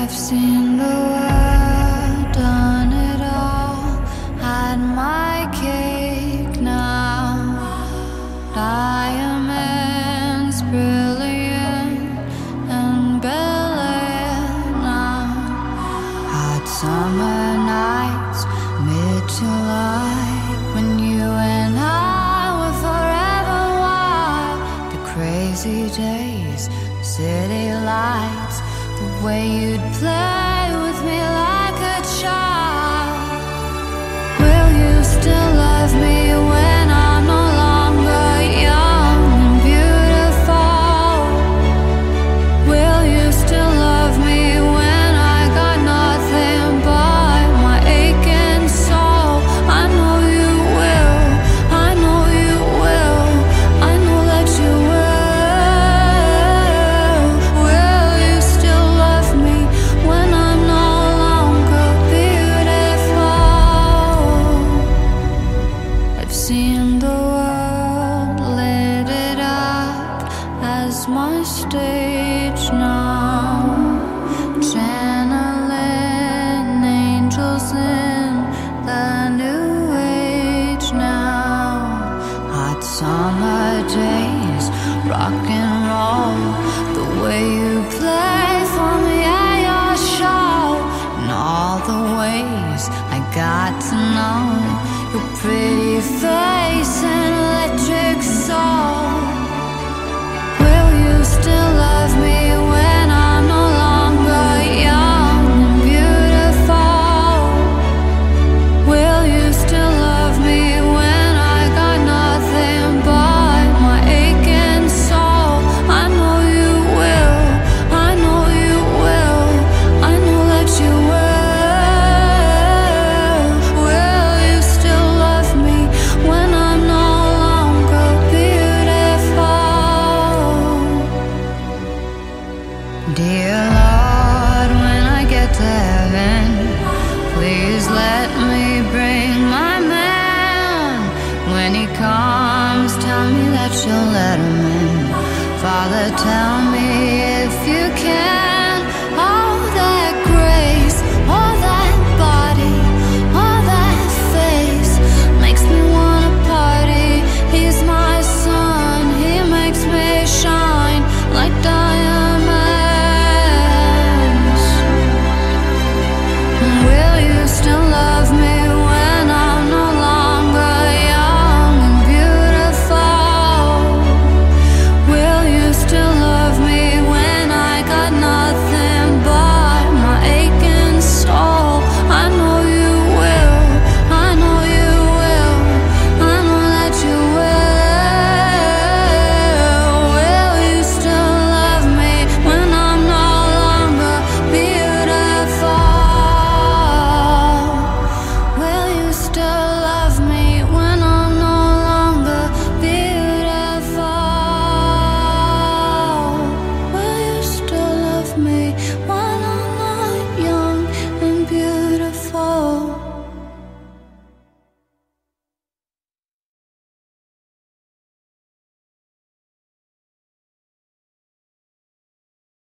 I've seen the world, done it all, had my cake now. Diamonds brilliant and brilliant now. Hot summer nights, mid July. where you'd play seen the world lit it up as my stage now. Channeling angels in the new age now. Hot summer days, rocking. Please let me bring my man. When he comes, tell me that you'll let him in. Father, tell me if you can.